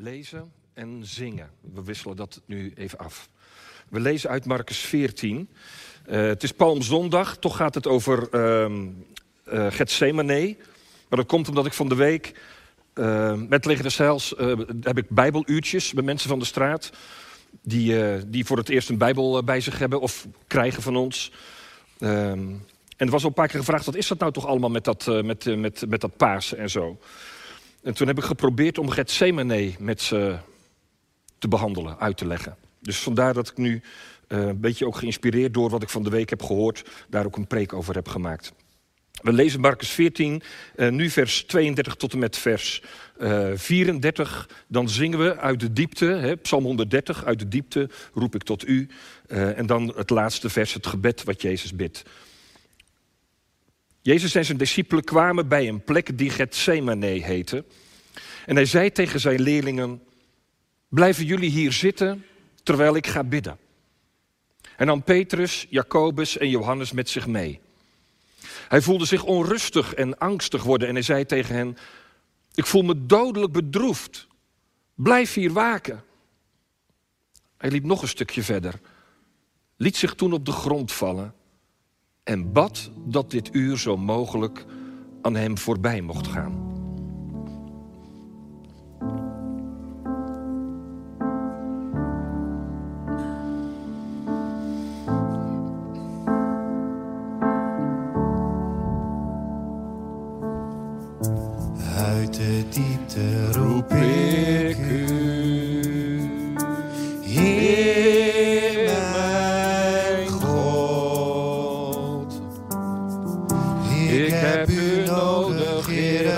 lezen en zingen. We wisselen dat nu even af. We lezen uit Marcus 14. Uh, het is Palmzondag, toch gaat het over uh, Gethsemane. Maar dat komt omdat ik van de week uh, met Leger de Zeils heb ik bijbeluurtjes met mensen van de straat. Die, die voor het eerst een bijbel bij zich hebben of krijgen van ons. Ehm, en er was al een paar keer gevraagd, wat is dat nou toch allemaal met dat, met, met, met dat en zo. En toen heb ik geprobeerd om Gethsemane met ze te behandelen, uit te leggen. Dus vandaar dat ik nu uh, een beetje ook geïnspireerd door wat ik van de week heb gehoord, daar ook een preek over heb gemaakt. We lezen Marcus 14, uh, nu vers 32 tot en met vers uh, 34. Dan zingen we uit de diepte, hè, Psalm 130, uit de diepte roep ik tot u. En dan het laatste vers, het gebed wat Jezus bidt. Jezus en zijn discipelen kwamen bij een plek die Gethsemane heette. En hij zei tegen zijn leerlingen: Blijven jullie hier zitten terwijl ik ga bidden. En dan Petrus, Jacobus en Johannes met zich mee. Hij voelde zich onrustig en angstig worden en hij zei tegen hen: Ik voel me dodelijk bedroefd. Blijf hier waken. Hij liep nog een stukje verder, liet zich toen op de grond vallen en bad dat dit uur zo mogelijk aan hem voorbij mocht gaan. Uit de diepte roep ik. Ik heb u nodig, Heer,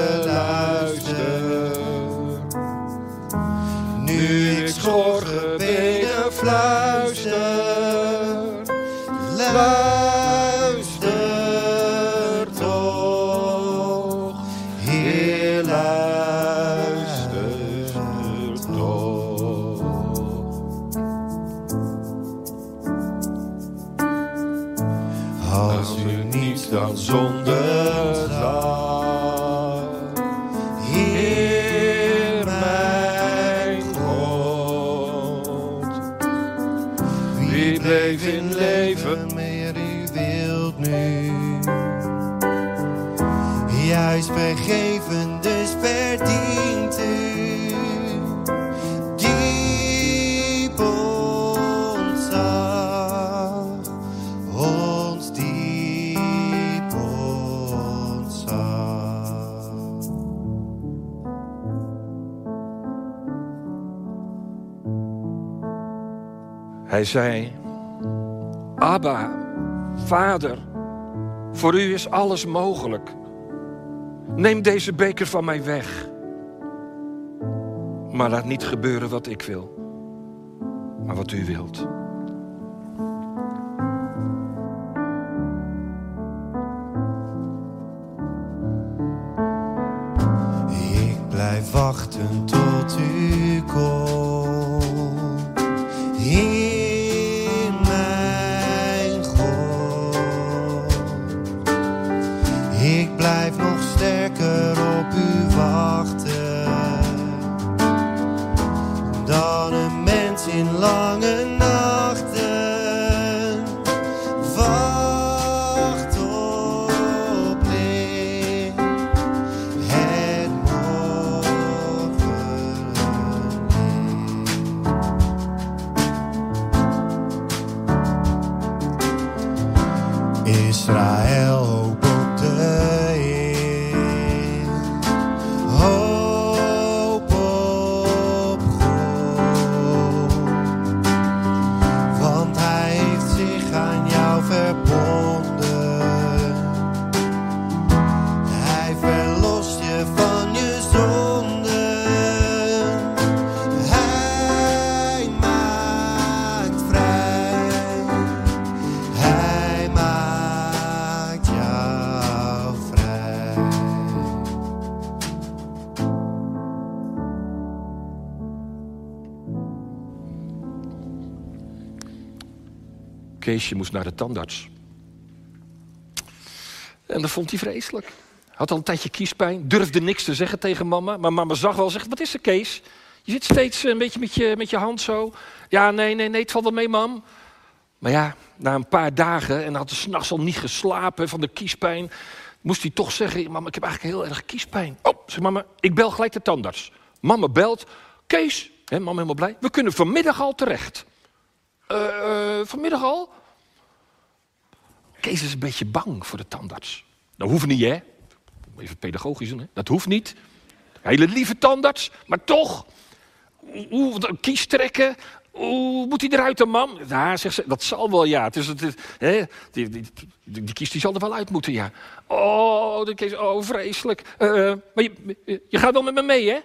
Hij zei: Abba, vader, voor u is alles mogelijk. Neem deze beker van mij weg. Maar laat niet gebeuren wat ik wil, maar wat u wilt. Keesje moest naar de tandarts. En dat vond hij vreselijk. Had al een tijdje kiespijn, durfde niks te zeggen tegen mama. Maar mama zag wel, zegt, wat is er Kees? Je zit steeds een beetje met je, met je hand zo. Ja, nee, nee, nee, het valt wel mee, mam. Maar ja, na een paar dagen, en had hij s'nachts al niet geslapen van de kiespijn, moest hij toch zeggen: Mama, ik heb eigenlijk heel erg kiespijn. Oh, zeg mama, ik bel gelijk de tandarts. Mama belt. Kees, hè, mama helemaal blij. We kunnen vanmiddag al terecht. Uh, uh, vanmiddag al? Kees is een beetje bang voor de tandarts. Dat hoeft niet, hè? Even pedagogisch hè? Dat hoeft niet. Hele lieve tandarts, maar toch. Oeh, kies trekken. Oeh, moet hij eruit, de man? Ja, zegt ze, dat zal wel, ja. Het is, hè, die, die, die, kies die zal er wel uit moeten, ja. Oh, de Kees, oh, vreselijk. Uh, maar je, gaat wel met me mee, hè?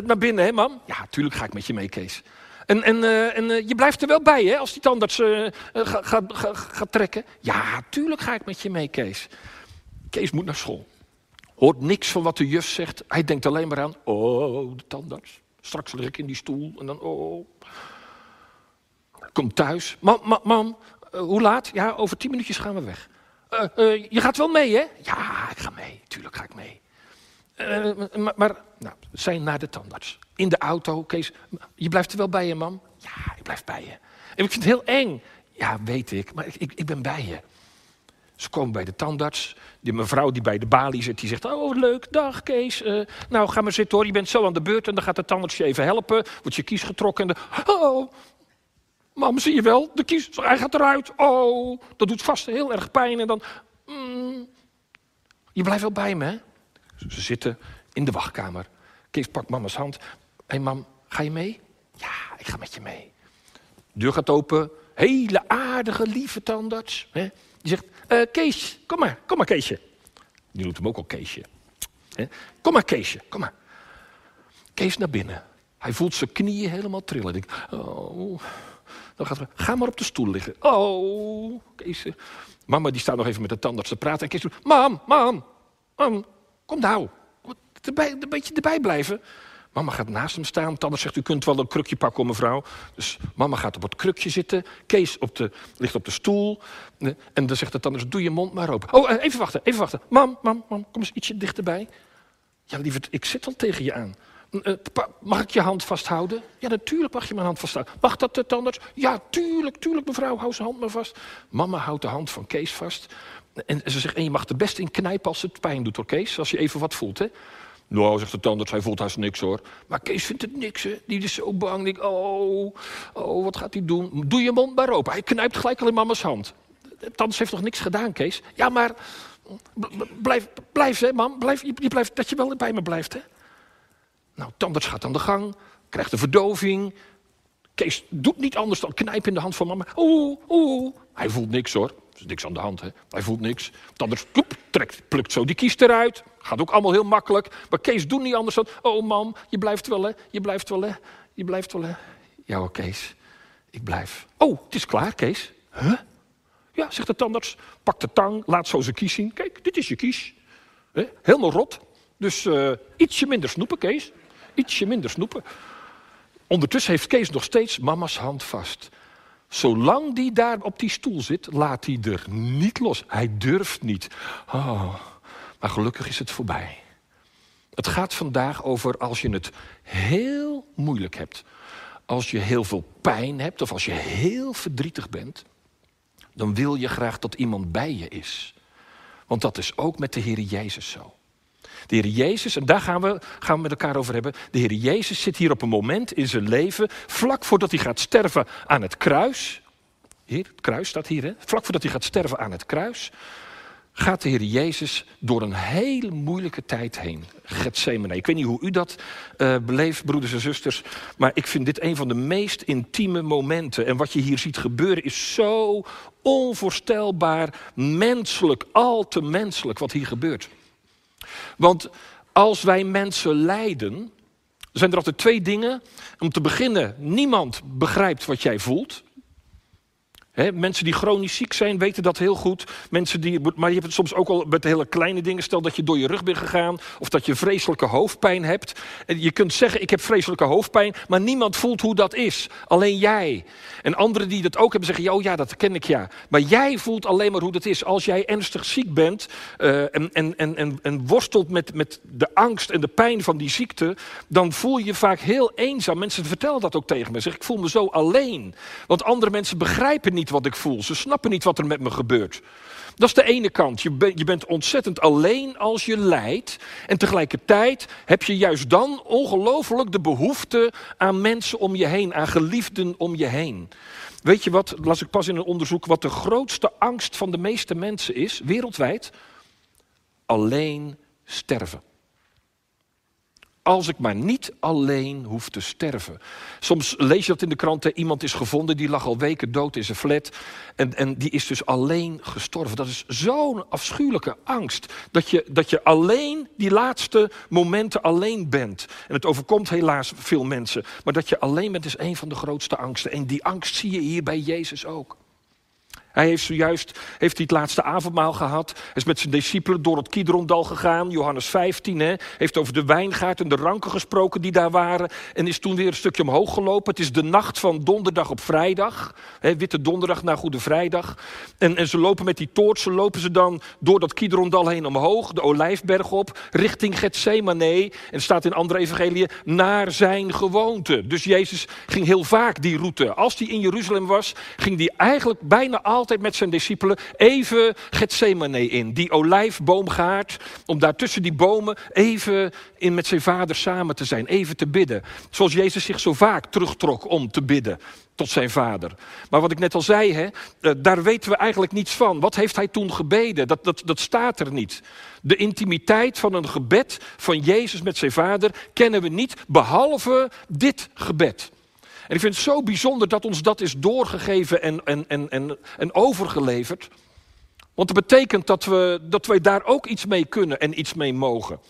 Naar binnen, hè, mam? Ja, tuurlijk ga ik met je mee, Kees. En, en, uh, en uh, je blijft er wel bij, hè, als die tandarts uh, gaat ga, ga, ga trekken? Ja, tuurlijk ga ik met je mee, Kees. Kees moet naar school. Hoort niks van wat de juf zegt. Hij denkt alleen maar aan, oh, de tandarts. Straks lig ik in die stoel en dan, oh. Kom thuis. Mam, mam, mam hoe laat? Ja, over tien minuutjes gaan we weg. je gaat wel mee, hè? Ja, ik ga mee. Tuurlijk ga ik mee. Uh, maar, maar nou, zijn naar de tandarts. In de auto, Kees, je blijft er wel bij je, mam? Ja, ik blijf bij je. En ik vind het heel eng. Ja, weet ik, maar ik, ik, ben bij je. Ze komen bij de tandarts. Die mevrouw die bij de balie zit, die zegt... Oh, leuk, dag Kees. Uh, nou, ga maar zitten hoor, je bent zo aan de beurt... en dan gaat de tandarts je even helpen. Wordt je kies getrokken en de... Oh, mam, zie je wel, de kies, hij gaat eruit. Oh, dat doet vast heel erg pijn. En dan... Mm, je blijft wel bij me, hè? Ze zitten in de wachtkamer. Kees pakt mama's hand. Hé hey mam, ga je mee? Ja, ik ga met je mee. De deur gaat open. Hele aardige, lieve tandarts. Hè? Die zegt, uh, Kees, kom maar, kom maar Keesje. Die noemt hem ook al Keesje. Hè? Kom maar Keesje, kom maar. Kees naar binnen. Hij voelt zijn knieën helemaal trillen. Denk, oh, dan gaat er, ga maar op de stoel liggen. Oh, Kees. Mama die staat nog even met de tandarts te praten. En Kees doet, mam, mam, mam, Kom nou, een beetje erbij blijven. Mama gaat naast hem staan. Tandarts zegt, u kunt wel een krukje pakken, mevrouw. Dus mama gaat op het krukje zitten. Kees op de, ligt op de stoel. En dan zegt de tandarts, doe je mond maar open. Oh, eh, even wachten, even wachten. Mam, mam, mam, kom eens ietsje dichterbij. Ja, lieverd, ik zit al tegen je aan. Eh, mag ik je hand vasthouden? Ja, natuurlijk mag je mijn hand vasthouden. Mag dat de tandarts? Ja, tuurlijk, tuurlijk, mevrouw, hou zijn hand maar vast. Mama houdt de hand van Kees vast. En ze zegt, en je mag er best in knijpen als het pijn doet hoor, Kees. Als je even wat voelt, hè. Nou, zegt de tandarts, hij voelt haast niks hoor. Maar Kees vindt het niks, hè. Die is zo bang. Denk, oh, oh, wat gaat hij doen? Doe je mond maar open. Hij knijpt gelijk al in mama's hand. De tandarts heeft toch niks gedaan, Kees? Ja, maar blijf, blijf hè, mam. Blijf, je blijft, dat je wel bij me blijft, hè. Nou, tandarts gaat aan de gang, krijgt de verdoving. Kees doet niet anders dan knijpen in de hand van mama. Oeh, oeh. Hij voelt niks hoor. Er is niks aan de hand, hè? Hij voelt niks. Tandarts kloep, trekt, plukt zo die kiest eruit. Gaat ook allemaal heel makkelijk. Maar Kees doet niet anders dan... Oh, mam, je blijft wel, hè? Je blijft wel, hè? Je blijft wel, hè? Ja Kees. Ik blijf. Oh, het is klaar, Kees. Huh? Ja, zegt de tandarts. Pak de tang, laat zo zijn kies zien. Kijk, dit is je kies. Helemaal rot. Dus uh, ietsje minder snoepen, Kees. Ietsje minder snoepen. Ondertussen heeft Kees nog steeds mama's hand vast. Zolang die daar op die stoel zit, laat hij er niet los. Hij durft niet. Oh, maar gelukkig is het voorbij. Het gaat vandaag over als je het heel moeilijk hebt. Als je heel veel pijn hebt of als je heel verdrietig bent. Dan wil je graag dat iemand bij je is. Want dat is ook met de Heer Jezus zo. De Heer Jezus, en daar gaan we, gaan we met elkaar over hebben. De Heer Jezus zit hier op een moment in zijn leven, vlak voordat hij gaat sterven aan het kruis. Hier, het kruis staat hier, hè? Vlak voordat hij gaat sterven aan het kruis, gaat de Heer Jezus door een hele moeilijke tijd heen. Gethsemane. Ik weet niet hoe u dat uh, beleeft, broeders en zusters, maar ik vind dit een van de meest intieme momenten. En wat je hier ziet gebeuren is zo onvoorstelbaar menselijk, al te menselijk wat hier gebeurt. Want als wij mensen lijden, zijn er altijd twee dingen. Om te beginnen, niemand begrijpt wat jij voelt. Mensen die chronisch ziek zijn, weten dat heel goed. Mensen die, maar je hebt het soms ook al met hele kleine dingen. Stel dat je door je rug bent gegaan of dat je vreselijke hoofdpijn hebt. En je kunt zeggen, ik heb vreselijke hoofdpijn, maar niemand voelt hoe dat is. Alleen jij. En anderen die dat ook hebben zeggen, oh ja, dat ken ik ja. Maar jij voelt alleen maar hoe dat is. Als jij ernstig ziek bent uh, en, en, en, en, worstelt met, met de angst en de pijn van die ziekte, dan voel je je vaak heel eenzaam. Mensen vertellen dat ook tegen me. Zeg, ik voel me zo alleen. Want andere mensen begrijpen niet wat ik voel. Ze snappen niet wat er met me gebeurt. Dat is de ene kant. Je, je bent ontzettend alleen als je lijdt. En tegelijkertijd heb je juist dan ongelooflijk de behoefte aan mensen om je heen, aan geliefden om je heen. Weet je wat, las ik pas in een onderzoek, wat de grootste angst van de meeste mensen is, wereldwijd? Alleen sterven. Als ik maar niet alleen hoef te sterven. Soms lees je dat in de kranten. Iemand is gevonden, die lag al weken dood in zijn flat. En, en die is dus alleen gestorven. Dat is zo'n afschuwelijke angst. Dat je, dat je alleen die laatste momenten alleen bent. En het overkomt helaas veel mensen. Maar dat je alleen bent is een van de grootste angsten. En die angst zie je hier bij Jezus ook. Hij heeft zojuist heeft hij het laatste avondmaal gehad. Hij is met zijn discipelen door het Kidrondal gegaan. Johannes 15 hè, heeft over de wijngaard en de ranken gesproken die daar waren. En is toen weer een stukje omhoog gelopen. Het is de nacht van donderdag op vrijdag. Hè, witte donderdag naar Goede Vrijdag. En, en ze lopen met die toortsen, lopen ze dan door dat Kidrondal heen omhoog. De Olijfberg op, richting Gethsemane. En staat in andere evangeliën, naar zijn gewoonte. Dus Jezus ging heel vaak die route. Als hij in Jeruzalem was, ging hij eigenlijk bijna altijd altijd met zijn discipelen even Gethsemane in. Die olijfboomgaard, om daar tussen die bomen even in met zijn vader samen te zijn. Even te bidden. Zoals Jezus zich zo vaak terugtrok om te bidden tot zijn vader. Maar wat ik net al zei, hè, eh, daar weten we eigenlijk niets van. Wat heeft hij toen gebeden? Dat, dat, dat staat er niet. De intimiteit van een gebed van Jezus met zijn vader kennen we niet, behalve dit gebed. En ik vind het zo bijzonder dat ons dat is doorgegeven en, en, en, en, en overgeleverd. Want dat betekent dat, we, dat wij daar ook iets mee kunnen en iets mee mogen.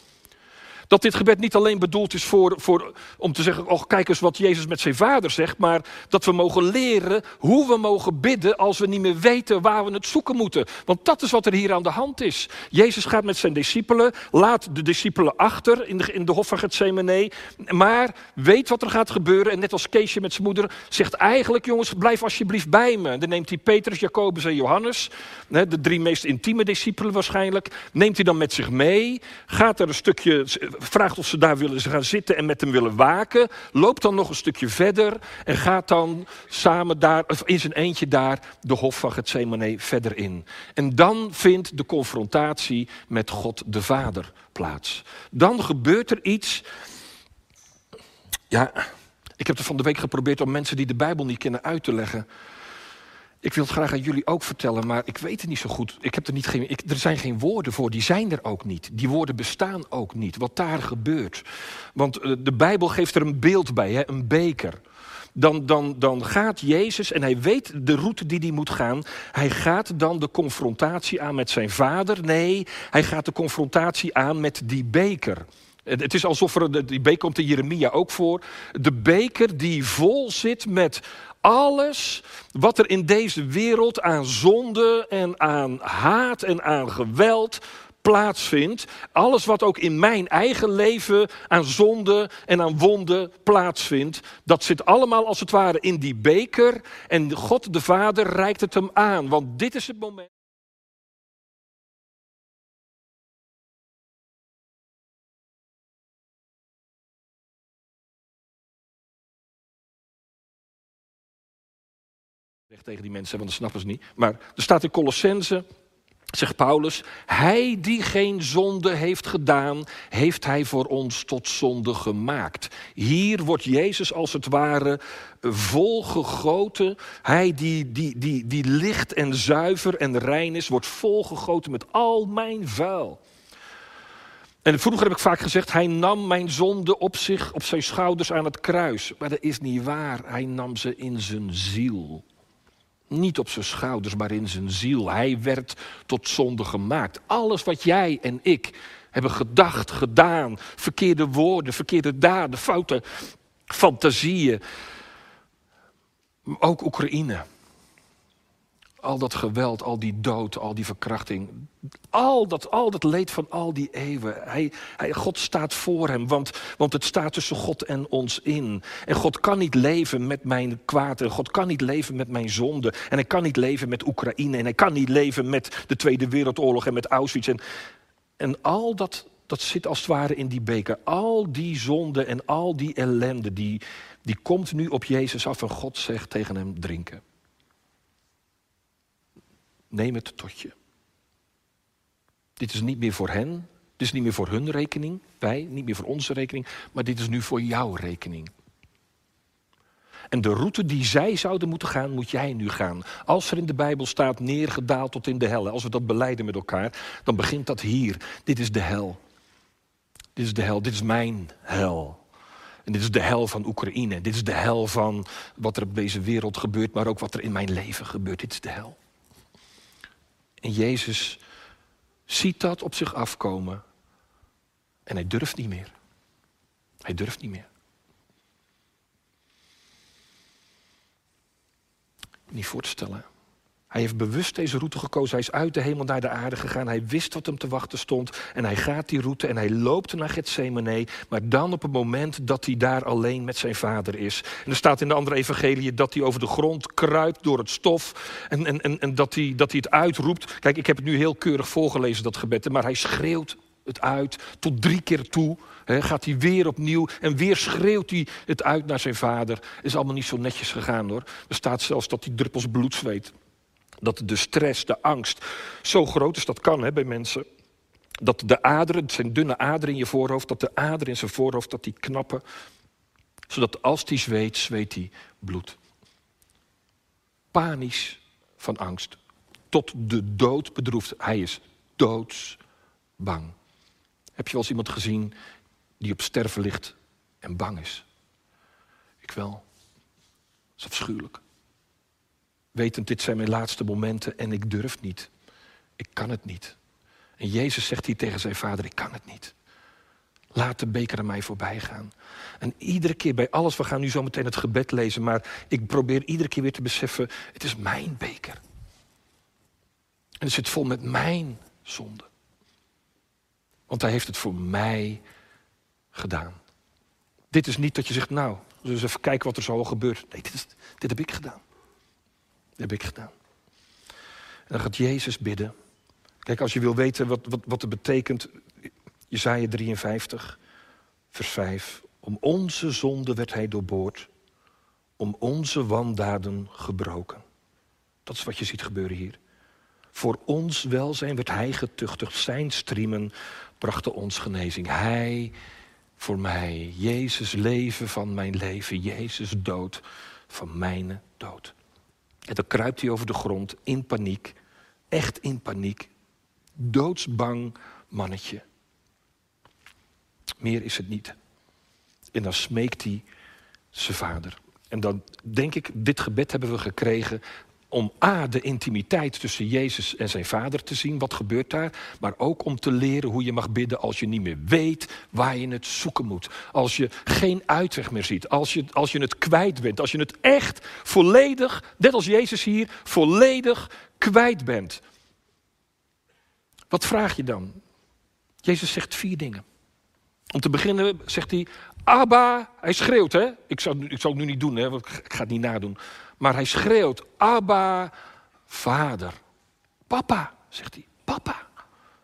Dat dit gebed niet alleen bedoeld is voor, voor, om te zeggen, oh kijk eens wat Jezus met zijn vader zegt, maar dat we mogen leren hoe we mogen bidden als we niet meer weten waar we het zoeken moeten. Want dat is wat er hier aan de hand is. Jezus gaat met zijn discipelen, laat de discipelen achter in de, in de hof van Gethsemane, maar weet wat er gaat gebeuren. En net als Keesje met zijn moeder zegt eigenlijk, jongens, blijf alsjeblieft bij me. dan neemt hij Petrus, Jacobus en Johannes, de drie meest intieme discipelen waarschijnlijk, neemt hij dan met zich mee, gaat er een stukje vraagt of ze daar willen gaan zitten en met hem willen waken. Loopt dan nog een stukje verder en gaat dan samen daar, of in zijn eentje daar, de hof van Gethsemane verder in. En dan vindt de confrontatie met God de Vader plaats. Dan gebeurt er iets. Ja, ik heb het van de week geprobeerd om mensen die de Bijbel niet kennen uit te leggen. Ik wil het graag aan jullie ook vertellen, maar ik weet het niet zo goed. Ik heb er, niet geen, ik, er zijn geen woorden voor, die zijn er ook niet. Die woorden bestaan ook niet, wat daar gebeurt. Want eh, de Bijbel geeft er een beeld bij, hè, een beker. Dan, dan, dan gaat Jezus, en hij weet de route die hij moet gaan, hij gaat dan de confrontatie aan met zijn vader. Nee, hij gaat de confrontatie aan met die beker. Het is alsof er, die beker komt in Jeremia ook voor. De beker die vol zit met alles wat er in deze wereld aan zonde en aan haat en aan geweld plaatsvindt. Alles wat ook in mijn eigen leven aan zonde en aan wonden plaatsvindt. Dat zit allemaal als het ware in die beker. En God de Vader reikt het hem aan. Want dit is het moment. Tegen die mensen, want dat snappen ze niet. Maar er staat in Colossense, zegt Paulus, hij die geen zonde heeft gedaan, heeft hij voor ons tot zonde gemaakt. Hier wordt Jezus als het ware volgegoten. Hij die, die, die, die licht en zuiver en rein is, wordt volgegoten met al mijn vuil. En vroeger heb ik vaak gezegd, hij nam mijn zonde op zich, op zijn schouders aan het kruis. Maar dat is niet waar. Hij nam ze in zijn ziel. Niet op zijn schouders, maar in zijn ziel. Hij werd tot zonde gemaakt. Alles wat jij en ik hebben gedacht, gedaan, verkeerde woorden, verkeerde daden, foute fantasieën. Ook Oekraïne. Al dat geweld, al die dood, al die verkrachting. Al dat, al dat leed van al die eeuwen. Hij, hij, God staat voor hem, want, want het staat tussen God en ons in. En God kan niet leven met mijn kwaad. En God kan niet leven met mijn zonde. En hij kan niet leven met Oekraïne. En hij kan niet leven met de Tweede Wereldoorlog en met Auschwitz. En, en al dat, dat zit als het ware in die beker. Al die zonde en al die ellende, die, die komt nu op Jezus af. En God zegt tegen hem, drinken. Neem het tot je. Dit is niet meer voor hen, dit is niet meer voor hun rekening, wij, niet meer voor onze rekening, maar dit is nu voor jouw rekening. En de route die zij zouden moeten gaan, moet jij nu gaan. Als er in de Bijbel staat neergedaald tot in de hel, als we dat beleiden met elkaar, dan begint dat hier. Dit is de hel. Dit is de hel, dit is mijn hel. En dit is de hel van Oekraïne. Dit is de hel van wat er op deze wereld gebeurt, maar ook wat er in mijn leven gebeurt. Dit is de hel. En Jezus ziet dat op zich afkomen. En hij durft niet meer. Hij durft niet meer. Niet voor te stellen. Hij heeft bewust deze route gekozen. Hij is uit de hemel naar de aarde gegaan. Hij wist wat hem te wachten stond. En hij gaat die route en hij loopt naar Gethsemane. Maar dan op het moment dat hij daar alleen met zijn vader is. En er staat in de andere evangelie dat hij over de grond kruipt door het stof. En, en, en, en dat, hij, dat hij het uitroept. Kijk, ik heb het nu heel keurig voorgelezen, dat gebed. Maar hij schreeuwt het uit tot drie keer toe. Gaat hij weer opnieuw en weer schreeuwt hij het uit naar zijn vader. Is allemaal niet zo netjes gegaan hoor. Er staat zelfs dat hij druppels bloed zweet. Dat de stress, de angst zo groot is, dat kan hè, bij mensen. Dat de aderen, het zijn dunne aderen in je voorhoofd, dat de aderen in zijn voorhoofd, dat die knappen. Zodat als hij zweet, zweet hij bloed. Panisch van angst. Tot de dood bedroefd. Hij is doodsbang. Heb je wel eens iemand gezien die op sterven ligt en bang is? Ik wel. Dat is afschuwelijk. Wetend, dit zijn mijn laatste momenten en ik durf niet. Ik kan het niet. En Jezus zegt hier tegen zijn vader, ik kan het niet. Laat de beker aan mij voorbij gaan. En iedere keer bij alles, we gaan nu zo meteen het gebed lezen, maar ik probeer iedere keer weer te beseffen, het is mijn beker. En het zit vol met mijn zonde. Want hij heeft het voor mij gedaan. Dit is niet dat je zegt, nou, dus even kijken wat er zo al gebeurt. Nee, dit, dit heb ik gedaan. Heb ik gedaan. En dan gaat Jezus bidden. Kijk, als je wil weten wat, wat, wat het betekent, Jezaja 53, vers 5. Om onze zonde werd hij doorboord, om onze wandaden gebroken. Dat is wat je ziet gebeuren hier. Voor ons welzijn werd hij getuchtigd, zijn striemen brachten ons genezing. Hij voor mij, Jezus leven van mijn leven, Jezus dood van mijn dood. En dan kruipt hij over de grond in paniek. Echt in paniek. Doodsbang mannetje. Meer is het niet. En dan smeekt hij zijn vader. En dan denk ik, dit gebed hebben we gekregen om A, de intimiteit tussen Jezus en zijn vader te zien, wat gebeurt daar, maar ook om te leren hoe je mag bidden als je niet meer weet waar je het zoeken moet. Als je geen uitweg meer ziet, als je, als je het kwijt bent, als je het echt volledig, net als Jezus hier, volledig kwijt bent. Wat vraag je dan? Jezus zegt vier dingen. Om te beginnen zegt hij, Abba, hij schreeuwt hè, ik zal, ik zal het nu niet doen hè, ik ga het niet nadoen. Maar hij schreeuwt, Abba, vader. Papa, zegt hij, papa.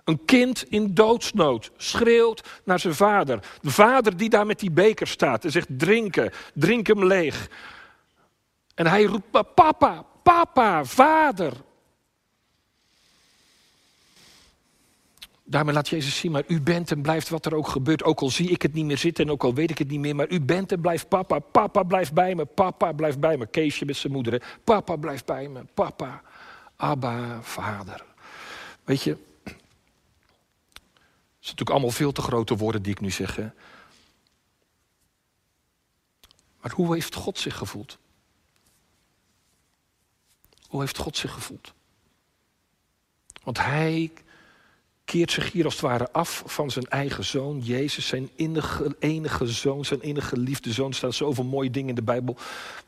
Een kind in doodsnood schreeuwt naar zijn vader. De vader die daar met die beker staat en zegt, drinken, drink hem leeg. En hij roept, papa, papa, vader. Daarmee laat Jezus zien, maar u bent en blijft wat er ook gebeurt. Ook al zie ik het niet meer zitten en ook al weet ik het niet meer. Maar u bent en blijft papa. Papa blijft bij me. Papa blijft bij me. Keesje met zijn moeder. Papa blijft bij me. Papa. Abba, vader. Weet je, het zijn natuurlijk allemaal veel te grote woorden die ik nu zeg. Hè? Maar hoe heeft God zich gevoeld? Hoe heeft God zich gevoeld? Want hij keert zich hier als het ware af van zijn eigen zoon, Jezus, zijn enige, zoon, zijn enige geliefde zoon. Er staan zoveel mooie dingen in de Bijbel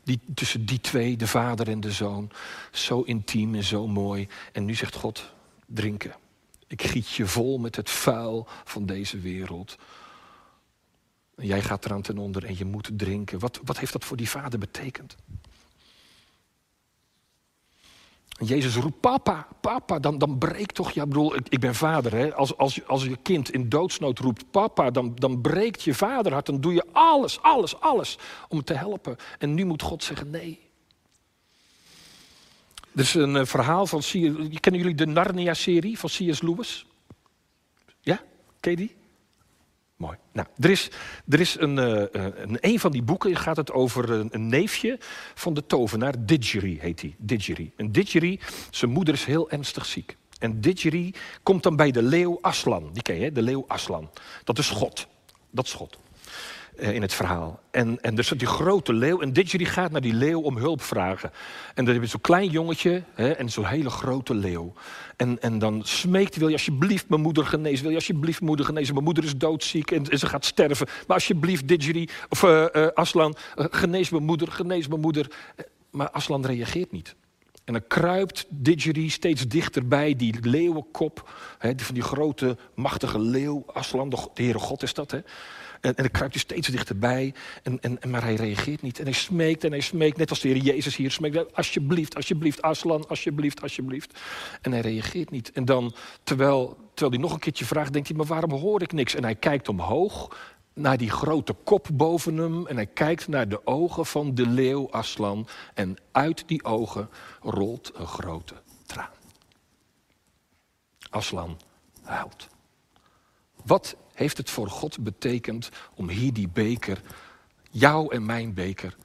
die, tussen die twee, de vader en de zoon. Zo intiem en zo mooi. En nu zegt God, drinken. Ik giet je vol met het vuil van deze wereld. En jij gaat eraan ten onder en je moet drinken. Wat, wat heeft dat voor die vader betekend? Jezus roept, papa, papa, dan, dan breekt toch, ja bedoel, ik, ik ben vader, hè? Als, als, als je kind in doodsnood roept, papa, dan, dan breekt je vaderhart, dan doe je alles, alles, alles om te helpen. En nu moet God zeggen, nee. Er is een uh, verhaal van, kennen jullie de Narnia-serie van C.S. Lewis? Ja, ken je die? Mooi. Nou, er is, er is een, uh, een, een van die boeken gaat het over een, neefje van de tovenaar. Digiri heet hij. Digiri. En Digiri, zijn moeder is heel ernstig ziek. En Digiri komt dan bij de leeuw Aslan. Die ken je, de leeuw Aslan. Dat is God. Dat is God. Uh, in het verhaal. En, en er zit die grote leeuw. En Digiri gaat naar die leeuw om hulp vragen. En dan heb je zo'n klein jongetje hè, en zo'n hele grote leeuw. En, en dan smeekt, wil je alsjeblieft mijn moeder genezen? Wil je alsjeblieft moeder genezen? Mijn moeder is doodziek en, ze gaat sterven. Maar alsjeblieft, Digiri, of uh, uh, Aslan, genees mijn moeder, genees mijn moeder. Maar Aslan reageert niet. En dan kruipt Digiri steeds dichterbij die leeuwenkop. Hè, van die grote, machtige leeuw. Aslan, de, de Heere God is dat, hè. En, en dan kruipt hij steeds dichterbij. En, en, maar hij reageert niet. En hij smeekt en hij smeekt, net als de Heer Jezus hier smeekt. Alsjeblieft, alsjeblieft, Aslan, alsjeblieft, alsjeblieft. En hij reageert niet. En dan, terwijl, terwijl hij nog een keertje vraagt, denkt hij, maar waarom hoor ik niks? En hij kijkt omhoog naar die grote kop boven hem. En hij kijkt naar de ogen van de leeuw Aslan. En uit die ogen rolt een grote traan. Aslan huilt. Wat heeft het voor God betekend om hier die beker, jou en mijn beker,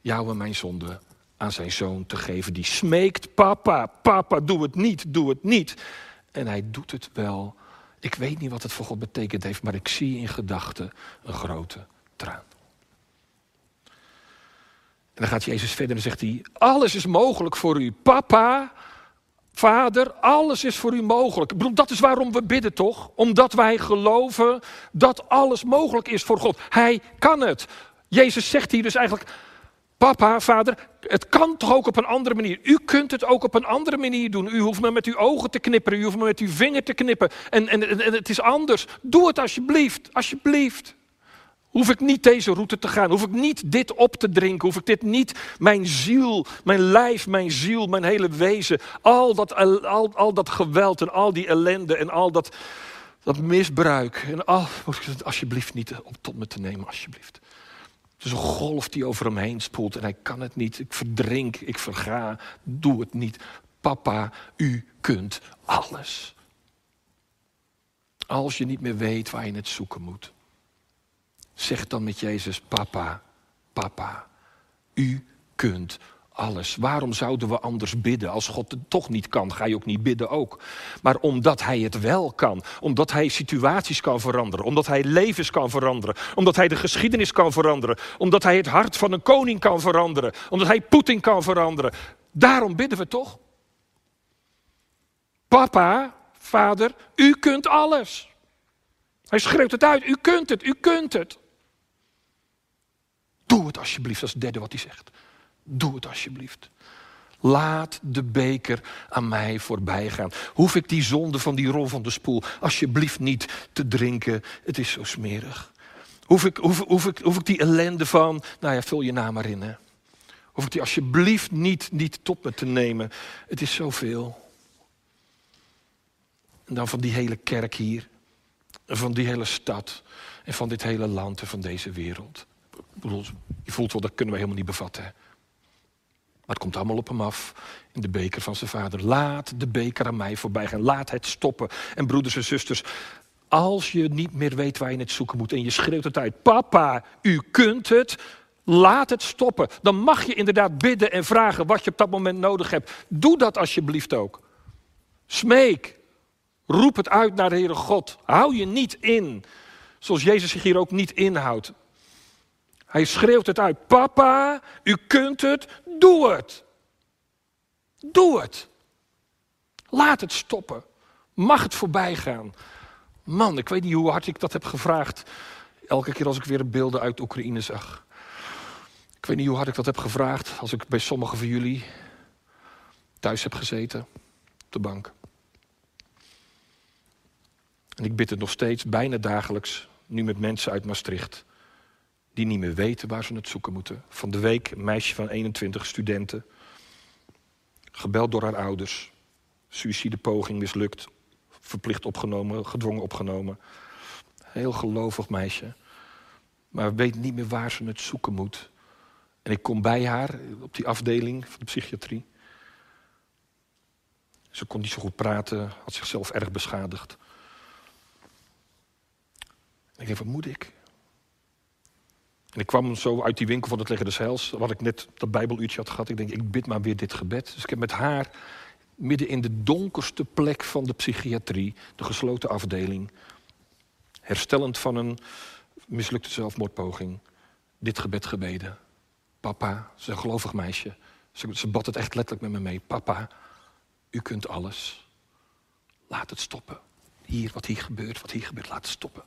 jou en mijn zonde, aan zijn zoon te geven? Die smeekt, papa, papa, doe het niet, doe het niet. En hij doet het wel. Ik weet niet wat het voor God betekend heeft, maar ik zie in gedachten een grote traan. En dan gaat Jezus verder en zegt hij: Alles is mogelijk voor u, papa. Vader, alles is voor u mogelijk. Dat is waarom we bidden toch? Omdat wij geloven dat alles mogelijk is voor God. Hij kan het. Jezus zegt hier dus eigenlijk, papa, vader, het kan toch ook op een andere manier. U kunt het ook op een andere manier doen. U hoeft maar met uw ogen te knipperen, u hoeft maar met uw vinger te knippen. En, en, en het is anders. Doe het alsjeblieft, alsjeblieft. Hoef ik niet deze route te gaan? Hoef ik niet dit op te drinken? Hoef ik dit niet, mijn ziel, mijn lijf, mijn ziel, mijn hele wezen, al dat, al, al dat geweld en al die ellende en al dat, dat misbruik. En al, alsjeblieft niet op tot me te nemen, alsjeblieft. Het is een golf die over hem heen spoelt en hij kan het niet. Ik verdrink, ik verga, doe het niet. Papa, u kunt alles. Als je niet meer weet waar je het zoeken moet. Zeg dan met Jezus, papa, papa, u kunt alles. Waarom zouden we anders bidden? Als God het toch niet kan, ga je ook niet bidden ook. Maar omdat Hij het wel kan. Omdat Hij situaties kan veranderen. Omdat Hij levens kan veranderen. Omdat Hij de geschiedenis kan veranderen. Omdat Hij het hart van een koning kan veranderen. Omdat Hij Poetin kan veranderen. Daarom bidden we toch? Papa, vader, u kunt alles. Hij schreeuwt het uit. U kunt het, u kunt het. Doe het alsjeblieft, dat is het derde wat hij zegt. Doe het alsjeblieft. Laat de beker aan mij voorbij gaan. Hoef ik die zonde van die rol van de spoel alsjeblieft niet te drinken? Het is zo smerig. Hoef ik, hoef, hoef ik, hoef ik die ellende van, nou ja, vul je naam maar in. Hè. Hoef ik die alsjeblieft niet, niet tot me te nemen? Het is zoveel. En dan van die hele kerk hier. En van die hele stad. En van dit hele land en van deze wereld je voelt wel, dat kunnen we helemaal niet bevatten. Maar het komt allemaal op hem af in de beker van zijn vader. Laat de beker aan mij voorbij gaan. Laat het stoppen. En broeders en zusters, als je niet meer weet waar je het zoeken moet en je schreeuwt het uit, papa, u kunt het, laat het stoppen. Dan mag je inderdaad bidden en vragen wat je op dat moment nodig hebt. Doe dat alsjeblieft ook. Smeek. Roep het uit naar de Heere God. Hou je niet in. Zoals Jezus zich hier ook niet inhoudt. Hij schreeuwt het uit. Papa, u kunt het, doe het. Doe het. Laat het stoppen. Mag het voorbij gaan? Man, ik weet niet hoe hard ik dat heb gevraagd. Elke keer als ik weer beelden uit Oekraïne zag. Ik weet niet hoe hard ik dat heb gevraagd als ik bij sommigen van jullie thuis heb gezeten, op de bank. En ik bid het nog steeds, bijna dagelijks, nu met mensen uit Maastricht, die niet meer weten waar ze het zoeken moeten. Van de week een meisje van 21 studenten, gebeld door haar ouders, suïcidepoging mislukt, verplicht opgenomen, gedwongen opgenomen. Heel gelovig meisje, maar weet niet meer waar ze het zoeken moet. En ik kom bij haar op die afdeling van de psychiatrie. Ze kon niet zo goed praten, had zichzelf erg beschadigd. Ik dacht, wat moet ik? En ik kwam zo uit die winkel van het Leggen des Heils, wat ik net dat bijbeluurtje had gehad. Ik denk, ik bid maar weer dit gebed. Dus ik heb met haar midden in de donkerste plek van de psychiatrie, de gesloten afdeling, herstellend van een mislukte zelfmoordpoging, dit gebed gebeden. Papa, ze is een gelovig meisje. Ze, ze bad het echt letterlijk met me mee. Papa, u kunt alles. Laat het stoppen. Hier, wat hier gebeurt, wat hier gebeurt, laat het stoppen.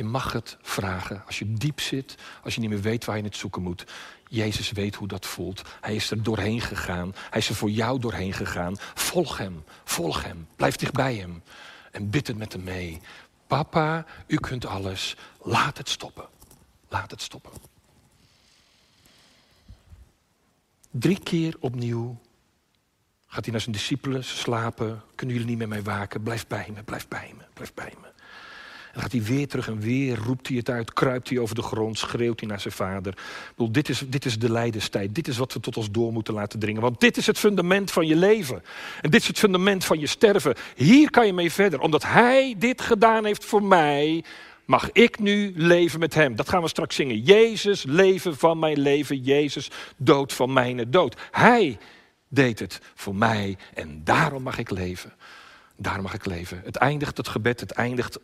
Je mag het vragen als je diep zit, als je niet meer weet waar je het zoeken moet. Jezus weet hoe dat voelt. Hij is er doorheen gegaan. Hij is er voor jou doorheen gegaan. Volg hem, volg hem. Blijf dicht bij hem. En bid het met hem mee. Papa, u kunt alles. Laat het stoppen. Laat het stoppen. Drie keer opnieuw gaat hij naar zijn discipelen, slapen. Kunnen jullie niet met mij waken? Blijf bij me, blijf bij me, blijf bij me. En gaat hij weer terug en weer roept hij het uit, kruipt hij over de grond, schreeuwt hij naar zijn vader. Dit, is, dit is de lijdenstijd, dit is wat we tot ons door moeten laten dringen. Want dit is het fundament van je leven. En dit is het fundament van je sterven. Hier kan je mee verder, omdat hij dit gedaan heeft voor mij, mag ik nu leven met hem. Dat gaan we straks zingen. Jezus, leven van mijn leven, Jezus, dood van mijn dood. Hij deed het voor mij en daarom mag ik leven. Daarom mag ik leven. Het eindigt, het gebed, het eindigt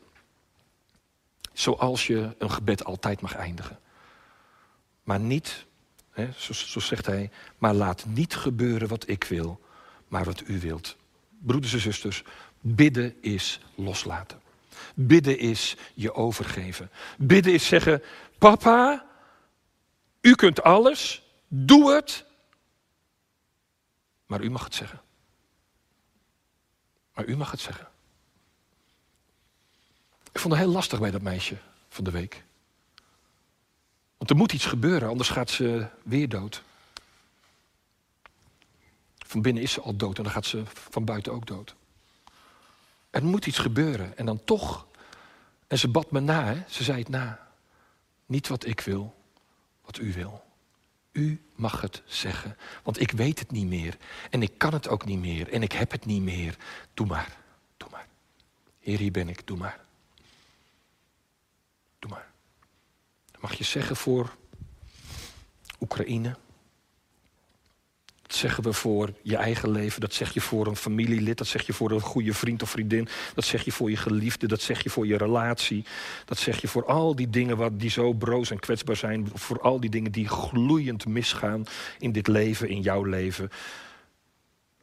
zoals je een gebed altijd mag eindigen. Maar niet, hè, zo, zo zegt hij, maar laat niet gebeuren wat ik wil, maar wat u wilt. Broeders en zusters, bidden is loslaten. Bidden is je overgeven. Bidden is zeggen, papa, u kunt alles, doe het, maar u mag het zeggen. Maar u mag het zeggen. Ik vond het heel lastig bij dat meisje van de week. Want er moet iets gebeuren, anders gaat ze weer dood. Van binnen is ze al dood en dan gaat ze van buiten ook dood. Er moet iets gebeuren en dan toch. En ze bad me na, hè? ze zei het na. Niet wat ik wil, wat u wil. U mag het zeggen, want ik weet het niet meer. En ik kan het ook niet meer en ik heb het niet meer. Doe maar, doe maar. Heer, hier ben ik, doe maar. Doe maar. Dat mag je zeggen voor Oekraïne. Dat zeggen we voor je eigen leven. Dat zeg je voor een familielid. Dat zeg je voor een goede vriend of vriendin. Dat zeg je voor je geliefde. Dat zeg je voor je relatie. Dat zeg je voor al die dingen wat, die zo broos en kwetsbaar zijn. Voor al die dingen die gloeiend misgaan in dit leven, in jouw leven.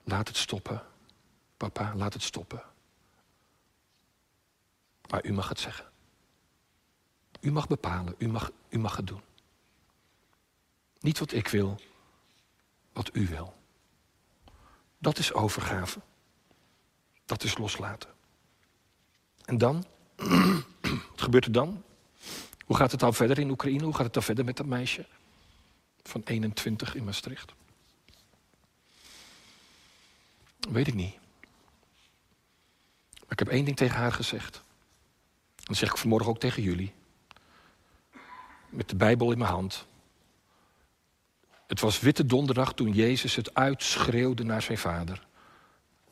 Laat het stoppen. Papa, laat het stoppen. Maar u mag het zeggen. U mag bepalen, u mag, u mag het doen. Niet wat ik wil, wat u wil. Dat is overgave. Dat is loslaten. En dan? wat gebeurt er dan? Hoe gaat het dan verder in Oekraïne? Hoe gaat het dan verder met dat meisje van 21 in Maastricht? Weet ik niet. Maar ik heb één ding tegen haar gezegd. Dat zeg ik vanmorgen ook tegen jullie met de Bijbel in mijn hand. Het was Witte Donderdag toen Jezus het uitschreeuwde naar zijn vader.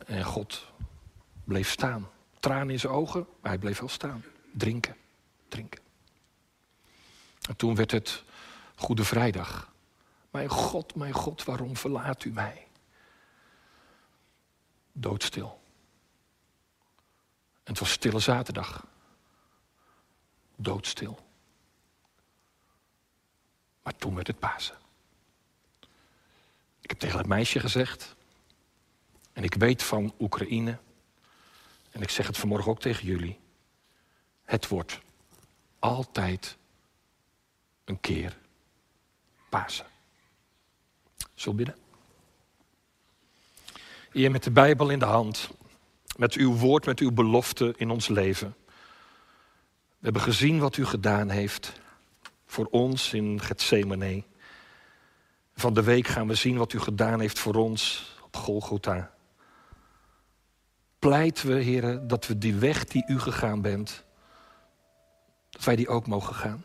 En God bleef staan. Tranen in zijn ogen, maar hij bleef wel staan. Drinken, drinken. En toen werd het Goede Vrijdag. Mijn God, mijn God, waarom verlaat u mij? Doodstil. En het was Stille Zaterdag. Doodstil. Maar toen werd het Pasen. Ik heb tegen het meisje gezegd: En ik weet van Oekraïne, en ik zeg het vanmorgen ook tegen jullie, het wordt altijd een keer Pasen. Zullen we bidden? Heer, met de Bijbel in de hand, met uw woord, met uw belofte in ons leven. We hebben gezien wat u gedaan heeft voor ons in Gethsemane. Van de week gaan we zien wat u gedaan heeft voor ons op Golgotha. Pleiten we, heren, dat we die weg die u gegaan bent, dat wij die ook mogen gaan.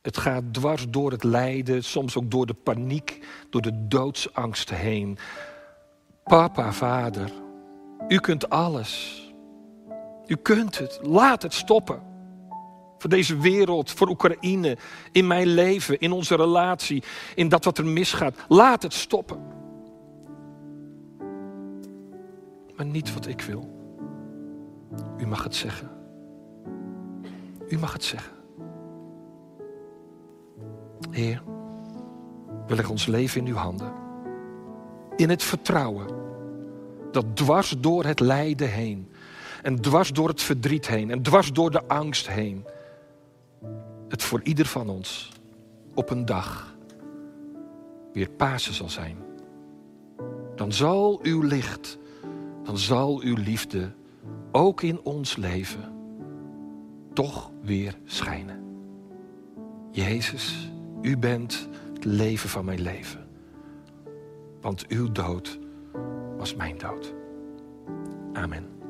Het gaat dwars door het lijden, soms ook door de paniek, door de doodsangst heen. Papa, vader, u kunt alles. U kunt het. Laat het stoppen. Voor deze wereld, voor Oekraïne, in mijn leven, in onze relatie, in dat wat er misgaat. Laat het stoppen. Maar niet wat ik wil. U mag het zeggen. U mag het zeggen. Heer, we leggen ons leven in uw handen. In het vertrouwen dat dwars door het lijden heen en dwars door het verdriet heen en dwars door de angst heen, het voor ieder van ons op een dag weer Pasen zal zijn. Dan zal uw licht, dan zal uw liefde ook in ons leven toch weer schijnen. Jezus, u bent het leven van mijn leven. Want uw dood was mijn dood. Amen.